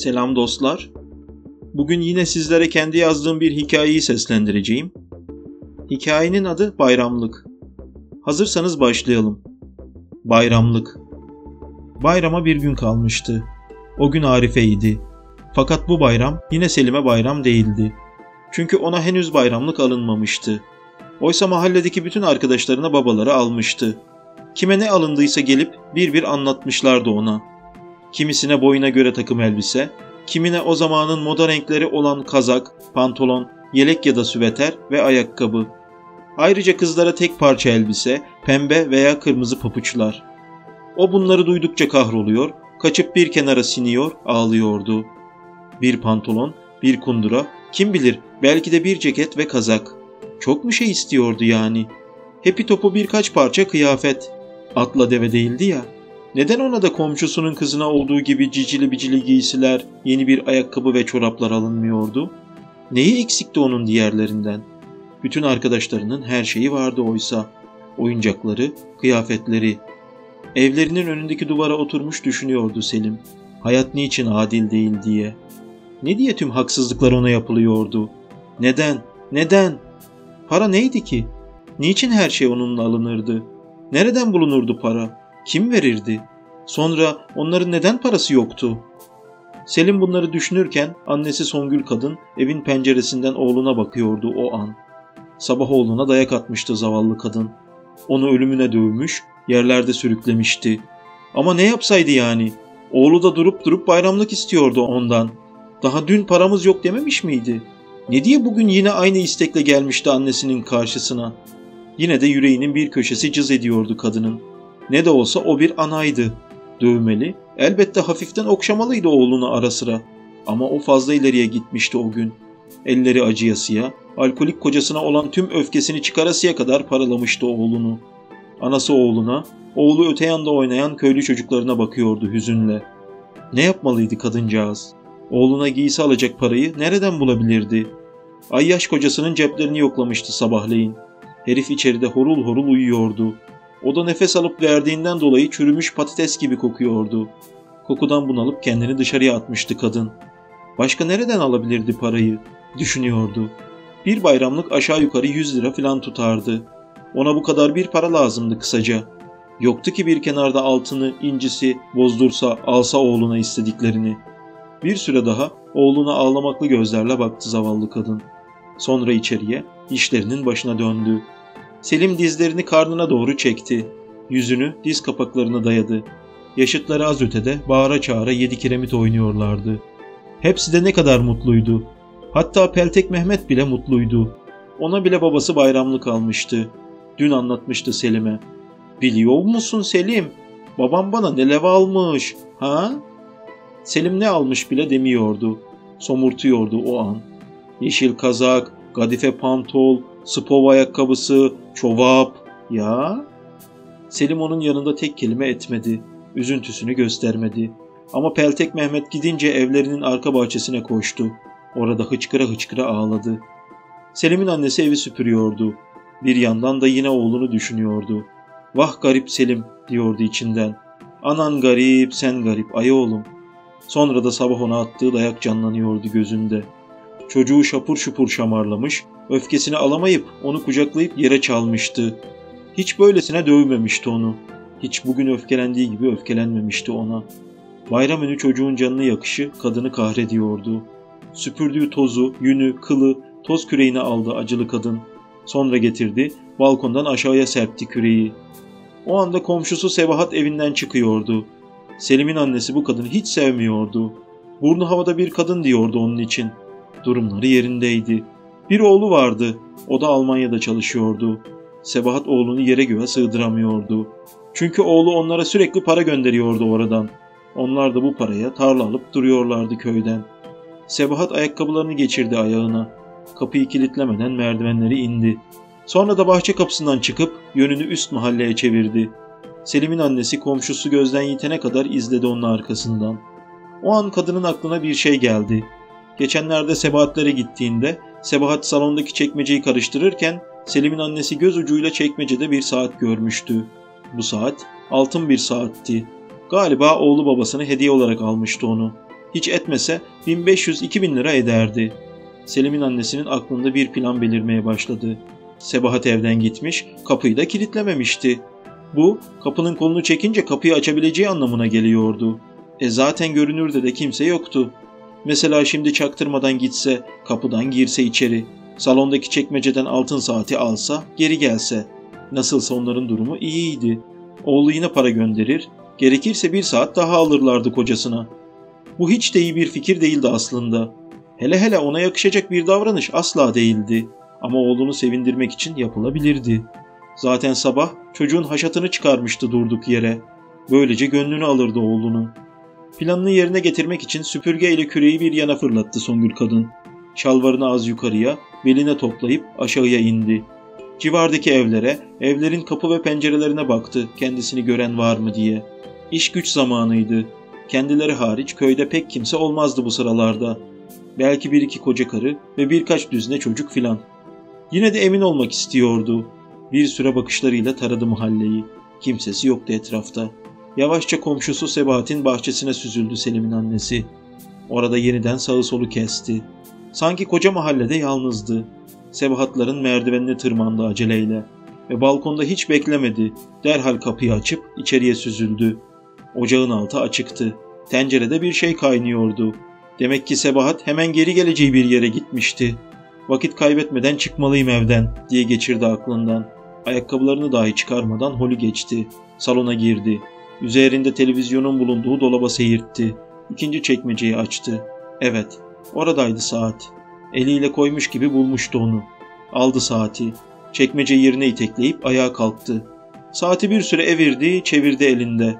Selam dostlar. Bugün yine sizlere kendi yazdığım bir hikayeyi seslendireceğim. Hikayenin adı Bayramlık. Hazırsanız başlayalım. Bayramlık. Bayrama bir gün kalmıştı. O gün Arife'ydi. Fakat bu bayram yine Selim'e bayram değildi. Çünkü ona henüz bayramlık alınmamıştı. Oysa mahalledeki bütün arkadaşlarına babaları almıştı. Kime ne alındıysa gelip bir bir anlatmışlardı ona. Kimisine boyuna göre takım elbise, kimine o zamanın moda renkleri olan kazak, pantolon, yelek ya da süveter ve ayakkabı. Ayrıca kızlara tek parça elbise, pembe veya kırmızı papuçlar. O bunları duydukça kahroluyor, kaçıp bir kenara siniyor, ağlıyordu. Bir pantolon, bir kundura, kim bilir belki de bir ceket ve kazak. Çok mu şey istiyordu yani? Hepi topu birkaç parça kıyafet. Atla deve değildi ya. Neden ona da komşusunun kızına olduğu gibi cicili bicili giysiler, yeni bir ayakkabı ve çoraplar alınmıyordu? Neyi eksikti onun diğerlerinden? Bütün arkadaşlarının her şeyi vardı oysa. Oyuncakları, kıyafetleri. Evlerinin önündeki duvara oturmuş düşünüyordu Selim. Hayat niçin adil değil diye. Ne diye tüm haksızlıklar ona yapılıyordu? Neden? Neden? Para neydi ki? Niçin her şey onunla alınırdı? Nereden bulunurdu para? Kim verirdi? Sonra onların neden parası yoktu? Selim bunları düşünürken annesi Songül kadın evin penceresinden oğluna bakıyordu o an. Sabah oğluna dayak atmıştı zavallı kadın. Onu ölümüne dövmüş, yerlerde sürüklemişti. Ama ne yapsaydı yani? Oğlu da durup durup bayramlık istiyordu ondan. Daha dün paramız yok dememiş miydi? Ne diye bugün yine aynı istekle gelmişti annesinin karşısına? Yine de yüreğinin bir köşesi cız ediyordu kadının. Ne de olsa o bir anaydı. Dövmeli, elbette hafiften okşamalıydı oğlunu ara sıra. Ama o fazla ileriye gitmişti o gün. Elleri acıyasıya, alkolik kocasına olan tüm öfkesini çıkarasıya kadar paralamıştı oğlunu. Anası oğluna, oğlu öte yanda oynayan köylü çocuklarına bakıyordu hüzünle. Ne yapmalıydı kadıncağız? Oğluna giysi alacak parayı nereden bulabilirdi? Ayyaş kocasının ceplerini yoklamıştı sabahleyin. Herif içeride horul horul uyuyordu. O da nefes alıp verdiğinden dolayı çürümüş patates gibi kokuyordu. Kokudan bunalıp kendini dışarıya atmıştı kadın. Başka nereden alabilirdi parayı? Düşünüyordu. Bir bayramlık aşağı yukarı 100 lira falan tutardı. Ona bu kadar bir para lazımdı kısaca. Yoktu ki bir kenarda altını, incisi bozdursa, alsa oğluna istediklerini. Bir süre daha oğluna ağlamaklı gözlerle baktı zavallı kadın. Sonra içeriye, işlerinin başına döndü. Selim dizlerini karnına doğru çekti. Yüzünü diz kapaklarına dayadı. Yaşıtları az ötede bağıra çağıra yedi kiremit oynuyorlardı. Hepsi de ne kadar mutluydu. Hatta Peltek Mehmet bile mutluydu. Ona bile babası bayramlık almıştı. Dün anlatmıştı Selim'e. Biliyor musun Selim? Babam bana ne leva almış, ha? Selim ne almış bile demiyordu. Somurtuyordu o an. Yeşil kazak, gadife pantol, spov ayakkabısı, çovap. Ya? Selim onun yanında tek kelime etmedi. Üzüntüsünü göstermedi. Ama Peltek Mehmet gidince evlerinin arka bahçesine koştu. Orada hıçkıra hıçkıra ağladı. Selim'in annesi evi süpürüyordu. Bir yandan da yine oğlunu düşünüyordu. Vah garip Selim diyordu içinden. Anan garip, sen garip, ay oğlum. Sonra da sabah ona attığı dayak canlanıyordu gözünde. Çocuğu şapur şupur şamarlamış, öfkesini alamayıp onu kucaklayıp yere çalmıştı. Hiç böylesine dövmemişti onu. Hiç bugün öfkelendiği gibi öfkelenmemişti ona. Bayram önü çocuğun canını yakışı kadını kahrediyordu. Süpürdüğü tozu, yünü, kılı, toz küreğini aldı acılı kadın. Sonra getirdi, balkondan aşağıya serpti küreği. O anda komşusu Sebahat evinden çıkıyordu. Selim'in annesi bu kadını hiç sevmiyordu. Burnu havada bir kadın diyordu onun için. Durumları yerindeydi. Bir oğlu vardı. O da Almanya'da çalışıyordu. Sebahat oğlunu yere göğe sığdıramıyordu. Çünkü oğlu onlara sürekli para gönderiyordu oradan. Onlar da bu paraya tarla alıp duruyorlardı köyden. Sebahat ayakkabılarını geçirdi ayağına. Kapıyı kilitlemeden merdivenleri indi. Sonra da bahçe kapısından çıkıp yönünü üst mahalleye çevirdi. Selim'in annesi komşusu gözden yitene kadar izledi onun arkasından. O an kadının aklına bir şey geldi. Geçenlerde Sebahatlere gittiğinde Sebahat salondaki çekmeceyi karıştırırken Selim'in annesi göz ucuyla çekmecede bir saat görmüştü. Bu saat altın bir saatti. Galiba oğlu babasını hediye olarak almıştı onu. Hiç etmese 1500-2000 lira ederdi. Selim'in annesinin aklında bir plan belirmeye başladı. Sebahat evden gitmiş, kapıyı da kilitlememişti. Bu, kapının kolunu çekince kapıyı açabileceği anlamına geliyordu. E zaten görünürde de kimse yoktu. Mesela şimdi çaktırmadan gitse, kapıdan girse içeri, salondaki çekmeceden altın saati alsa, geri gelse. Nasılsa onların durumu iyiydi. Oğlu yine para gönderir, gerekirse bir saat daha alırlardı kocasına. Bu hiç de iyi bir fikir değildi aslında. Hele hele ona yakışacak bir davranış asla değildi. Ama oğlunu sevindirmek için yapılabilirdi. Zaten sabah çocuğun haşatını çıkarmıştı durduk yere. Böylece gönlünü alırdı oğlunun. Planını yerine getirmek için süpürge ile küreği bir yana fırlattı Songül kadın. Şalvarını az yukarıya, beline toplayıp aşağıya indi. Civardaki evlere, evlerin kapı ve pencerelerine baktı kendisini gören var mı diye. İş güç zamanıydı. Kendileri hariç köyde pek kimse olmazdı bu sıralarda. Belki bir iki koca karı ve birkaç düzine çocuk filan. Yine de emin olmak istiyordu. Bir süre bakışlarıyla taradı mahalleyi. Kimsesi yoktu etrafta. Yavaşça komşusu Sebahat'in bahçesine süzüldü Selim'in annesi. Orada yeniden sağı solu kesti. Sanki koca mahallede yalnızdı. Sebahatların merdivenine tırmandı aceleyle. Ve balkonda hiç beklemedi. Derhal kapıyı açıp içeriye süzüldü. Ocağın altı açıktı. Tencerede bir şey kaynıyordu. Demek ki Sebahat hemen geri geleceği bir yere gitmişti. Vakit kaybetmeden çıkmalıyım evden diye geçirdi aklından. Ayakkabılarını dahi çıkarmadan holü geçti. Salona girdi. Üzerinde televizyonun bulunduğu dolaba seyirtti. İkinci çekmeceyi açtı. Evet, oradaydı saat. Eliyle koymuş gibi bulmuştu onu. Aldı saati. Çekmece yerine itekleyip ayağa kalktı. Saati bir süre evirdi, çevirdi elinde.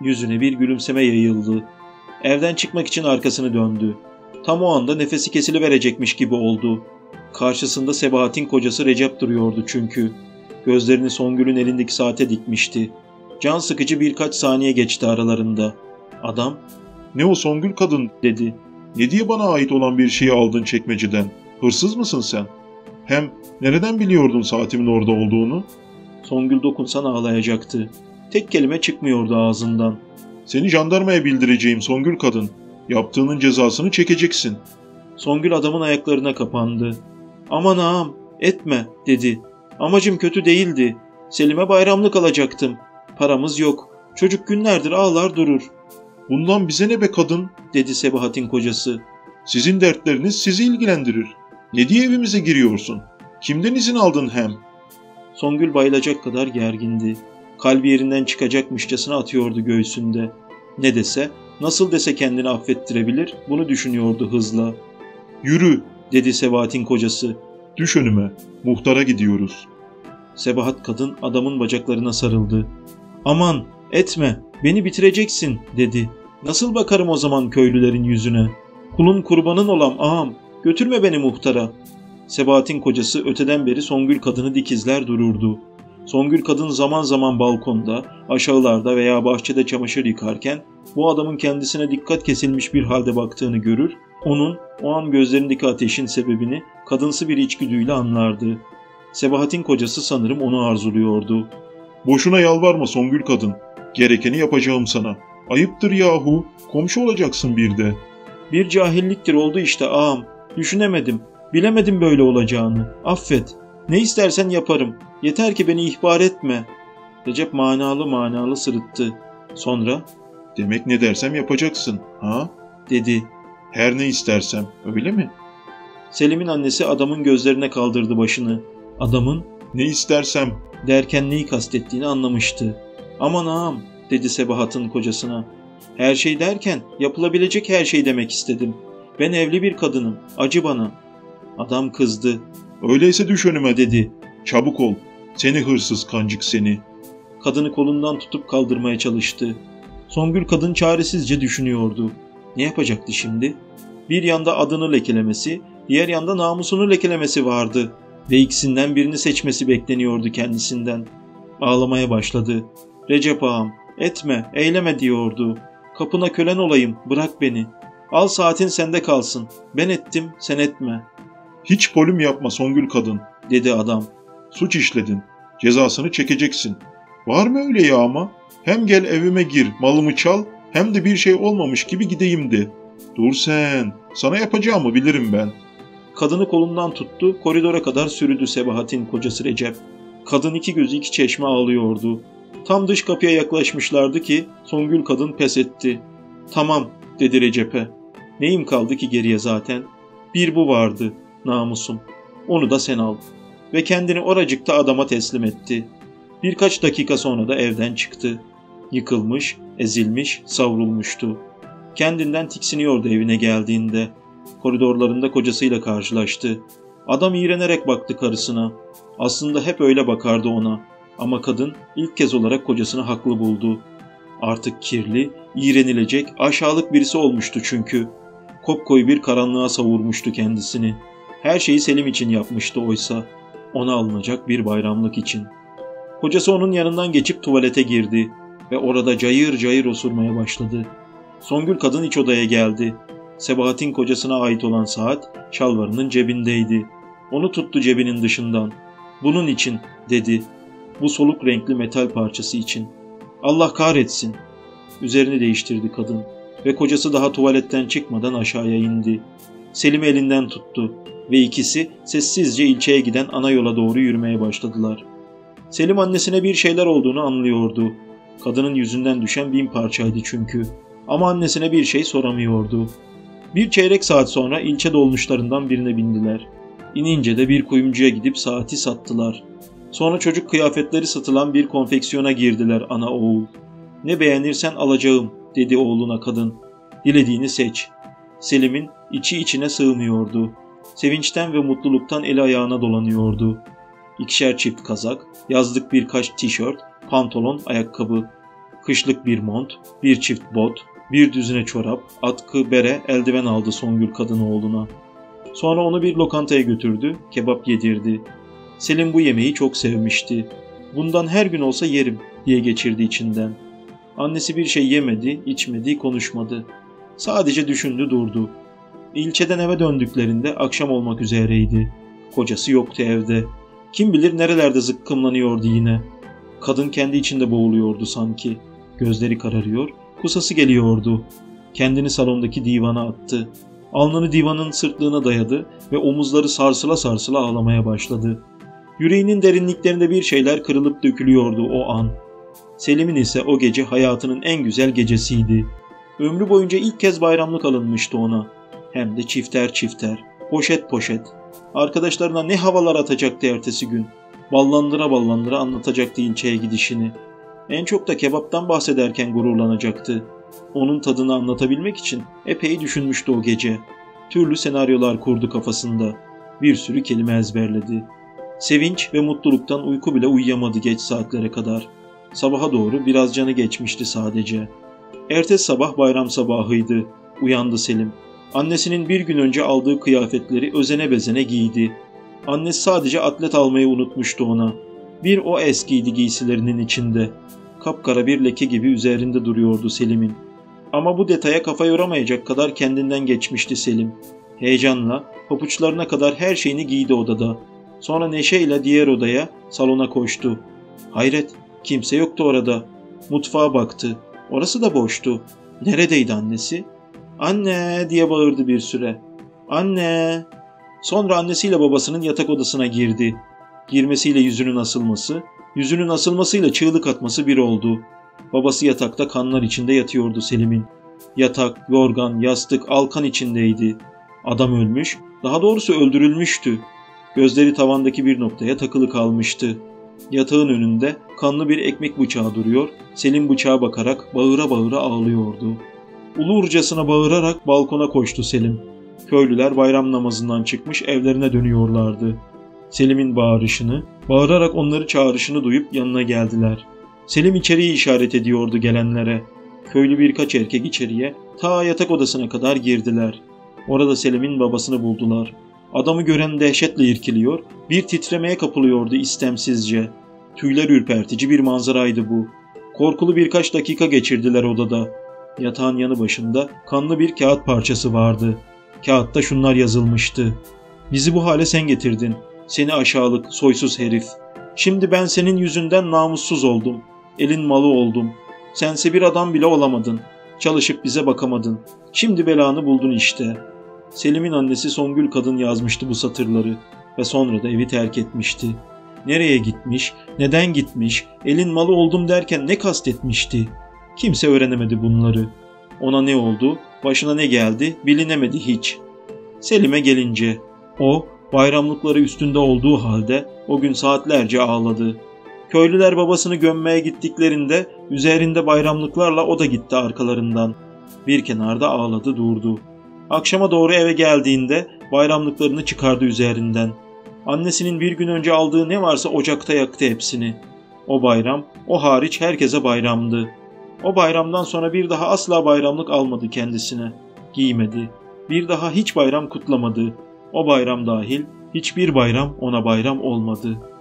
Yüzüne bir gülümseme yayıldı. Evden çıkmak için arkasını döndü. Tam o anda nefesi kesiliverecekmiş gibi oldu. Karşısında Sebahat'in kocası Recep duruyordu çünkü. Gözlerini Songül'ün elindeki saate dikmişti. Can sıkıcı birkaç saniye geçti aralarında. Adam Ne o Songül kadın? dedi. Ne diye bana ait olan bir şeyi aldın çekmeceden? Hırsız mısın sen? Hem nereden biliyordun saatimin orada olduğunu? Songül dokunsan ağlayacaktı. Tek kelime çıkmıyordu ağzından. Seni jandarmaya bildireceğim Songül kadın. Yaptığının cezasını çekeceksin. Songül adamın ayaklarına kapandı. Aman ağam etme dedi. Amacım kötü değildi. Selim'e bayramlık alacaktım. Paramız yok. Çocuk günlerdir ağlar durur Bundan bize ne be kadın? dedi Sebahat'in kocası. Sizin dertleriniz sizi ilgilendirir. Ne diye evimize giriyorsun? Kimden izin aldın hem? Songül bayılacak kadar gergindi. Kalbi yerinden çıkacakmışçasına atıyordu göğsünde. Ne dese, nasıl dese kendini affettirebilir bunu düşünüyordu hızla. Yürü, Dedi Sebahat'in kocası. düş önüme. Muhtara gidiyoruz. Sebahat kadın adamın bacaklarına sarıldı. Aman etme beni bitireceksin dedi. Nasıl bakarım o zaman köylülerin yüzüne? Kulun kurbanın olam ağam götürme beni muhtara. Sebahat'in kocası öteden beri Songül kadını dikizler dururdu. Songül kadın zaman zaman balkonda, aşağılarda veya bahçede çamaşır yıkarken bu adamın kendisine dikkat kesilmiş bir halde baktığını görür, onun o an gözlerindeki ateşin sebebini kadınsı bir içgüdüyle anlardı. Sebahat'in kocası sanırım onu arzuluyordu. Boşuna yalvarma Songül kadın. Gerekeni yapacağım sana. Ayıptır yahu. Komşu olacaksın bir de. Bir cahilliktir oldu işte ağam. Düşünemedim. Bilemedim böyle olacağını. Affet. Ne istersen yaparım. Yeter ki beni ihbar etme. Recep manalı manalı sırıttı. Sonra Demek ne dersem yapacaksın. Ha? dedi. Her ne istersem. Öyle mi? Selim'in annesi adamın gözlerine kaldırdı başını. Adamın Ne istersem. derken neyi kastettiğini anlamıştı. Aman ağam dedi Sebahat'ın kocasına. Her şey derken yapılabilecek her şey demek istedim. Ben evli bir kadınım. Acı bana. Adam kızdı. Öyleyse düş önüme de. Dedi. Çabuk ol. Seni hırsız kancık seni. Kadını kolundan tutup kaldırmaya çalıştı. Songül kadın çaresizce düşünüyordu. Ne yapacaktı şimdi? Bir yanda adını lekelemesi, diğer yanda namusunu lekelemesi vardı ve ikisinden birini seçmesi bekleniyordu kendisinden. Ağlamaya başladı. Recep ağam, etme, eyleme diyordu. Kapına kölen olayım, bırak beni. Al saatin sende kalsın. Ben ettim, sen etme, Hiç polüm yapma Songül kadın. dedi adam. Suç işledin. Cezasını çekeceksin. Var mı öyle ya ama? Hem gel evime gir, malımı çal, hem de bir şey olmamış gibi gideyim de. Dur sen. Sana yapacağımı bilirim ben. Kadını kolundan tuttu, koridora kadar sürüdü Sebahat'in kocası Recep. Kadın iki gözü iki çeşme ağlıyordu. Tam dış kapıya yaklaşmışlardı ki Songül kadın pes etti. Tamam dedi Recep'e. Neyim kaldı ki geriye zaten? Bir bu vardı, namusum. Onu da sen al. Ve kendini oracıkta adama teslim etti. Birkaç dakika sonra da evden çıktı. Yıkılmış, ezilmiş, savrulmuştu. Kendinden tiksiniyordu evine geldiğinde. Koridorlarında kocasıyla karşılaştı. Adam iğrenerek baktı karısına. Aslında hep öyle bakardı ona. Ama kadın ilk kez olarak kocasını haklı buldu. Artık kirli, iğrenilecek, aşağılık birisi olmuştu çünkü. Kopkoyu bir karanlığa savurmuştu kendisini. Her şeyi Selim için yapmıştı oysa. Ona alınacak bir bayramlık için. Kocası onun yanından geçip tuvalete girdi ve orada cayır cayır osurmaya başladı. Songül kadın iç odaya geldi. Sebahat'in kocasına ait olan saat şalvarının cebindeydi. Onu tuttu cebinin dışından. Bunun için dedi. Bu soluk renkli metal parçası için. Allah kahretsin. Üzerini değiştirdi kadın ve kocası daha tuvaletten çıkmadan aşağıya indi. Selim elinden tuttu ve ikisi sessizce ilçeye giden ana yola doğru yürümeye başladılar. Selim annesine bir şeyler olduğunu anlıyordu. Kadının yüzünden düşen bin parçaydı çünkü. Ama annesine bir şey soramıyordu. Bir çeyrek saat sonra ilçe dolmuşlarından birine bindiler. İnince de bir kuyumcuya gidip saati sattılar. Sonra çocuk kıyafetleri satılan bir konfeksiyona girdiler ana oğul. Ne beğenirsen alacağım dedi oğluna kadın. Dilediğini seç. Selim'in içi içine sığmıyordu. Sevinçten ve mutluluktan eli ayağına dolanıyordu. İkişer çift kazak, yazlık birkaç tişört, pantolon, ayakkabı, kışlık bir mont, bir çift bot, bir düzine çorap, atkı, bere, eldiven aldı Songül kadın oğluna. Sonra onu bir lokantaya götürdü, kebap yedirdi. Selim bu yemeği çok sevmişti. Bundan her gün olsa yerim diye geçirdi içinden. Annesi bir şey yemedi, içmedi, konuşmadı. Sadece düşündü durdu. İlçeden eve döndüklerinde akşam olmak üzereydi. Kocası yoktu evde. Kim bilir nerelerde zıkkımlanıyordu yine. Kadın kendi içinde boğuluyordu sanki. Gözleri kararıyor, kusası geliyordu. Kendini salondaki divana attı. Alnını divanın sırtlığına dayadı ve omuzları sarsıla sarsıla ağlamaya başladı. Yüreğinin derinliklerinde bir şeyler kırılıp dökülüyordu o an. Selim'in ise o gece hayatının en güzel gecesiydi. Ömrü boyunca ilk kez bayramlık alınmıştı ona. Hem de çifter çifter, poşet poşet. Arkadaşlarına ne havalar atacaktı ertesi gün. Ballandıra ballandıra anlatacaktı ilçeye gidişini. En çok da kebaptan bahsederken gururlanacaktı. Onun tadını anlatabilmek için epey düşünmüştü o gece. Türlü senaryolar kurdu kafasında. Bir sürü kelime ezberledi. Sevinç ve mutluluktan uyku bile uyuyamadı geç saatlere kadar. Sabaha doğru biraz canı geçmişti sadece. Ertesi sabah bayram sabahıydı. Uyandı Selim. Annesinin bir gün önce aldığı kıyafetleri özene bezene giydi. Annesi sadece atlet almayı unutmuştu ona. Bir o eskiydi giysilerinin içinde. Kapkara bir leke gibi üzerinde duruyordu Selim'in. Ama bu detaya kafa yoramayacak kadar kendinden geçmişti Selim. Heyecanla, papuçlarına kadar her şeyini giydi odada. Sonra neşeyle diğer odaya, salona koştu. Hayret, kimse yoktu orada. Mutfağa baktı. Orası da boştu. Neredeydi annesi? Anne diye bağırdı bir süre. Anne. Sonra annesiyle babasının yatak odasına girdi. Girmesiyle yüzünün asılması, yüzünün asılmasıyla çığlık atması bir oldu. Babası yatakta kanlar içinde yatıyordu Selim'in. Yatak, yorgan, yastık, alkan içindeydi. Adam ölmüş, daha doğrusu öldürülmüştü. Gözleri tavandaki bir noktaya takılı kalmıştı. Yatağın önünde kanlı bir ekmek bıçağı duruyor, Selim bıçağa bakarak bağıra bağıra ağlıyordu. Ulurcasına bağırarak balkona koştu Selim. Köylüler bayram namazından çıkmış evlerine dönüyorlardı. Selim'in bağırışını, bağırarak onları çağrışını duyup yanına geldiler. Selim içeriği işaret ediyordu gelenlere. Köylü birkaç erkek içeriye ta yatak odasına kadar girdiler. Orada Selim'in babasını buldular. Adamı gören dehşetle irkiliyor, bir titremeye kapılıyordu istemsizce. Tüyler ürpertici bir manzaraydı bu. Korkulu birkaç dakika geçirdiler odada. Yatağın yanı başında kanlı bir kağıt parçası vardı. Kağıtta şunlar yazılmıştı. Bizi bu hale sen getirdin. Seni aşağılık, soysuz herif. Şimdi ben senin yüzünden namussuz oldum. Elin malı oldum. Sense bir adam bile olamadın. Çalışıp bize bakamadın. Şimdi belanı buldun işte. Selim'in annesi Songül kadın yazmıştı bu satırları ve sonra da evi terk etmişti. Nereye gitmiş, neden gitmiş, elin malı oldum derken ne kastetmişti? Kimse öğrenemedi bunları. Ona ne oldu, başına ne geldi bilinemedi hiç. Selim'e gelince, o bayramlıkları üstünde olduğu halde o gün saatlerce ağladı. Köylüler babasını gömmeye gittiklerinde üzerinde bayramlıklarla o da gitti arkalarından. Bir kenarda ağladı durdu. Akşama doğru eve geldiğinde bayramlıklarını çıkardı üzerinden. Annesinin bir gün önce aldığı ne varsa ocakta yaktı hepsini. O bayram, o hariç herkese bayramdı. O bayramdan sonra bir daha asla bayramlık almadı kendisine. Giymedi. Bir daha hiç bayram kutlamadı. O bayram dahil hiçbir bayram ona bayram olmadı.''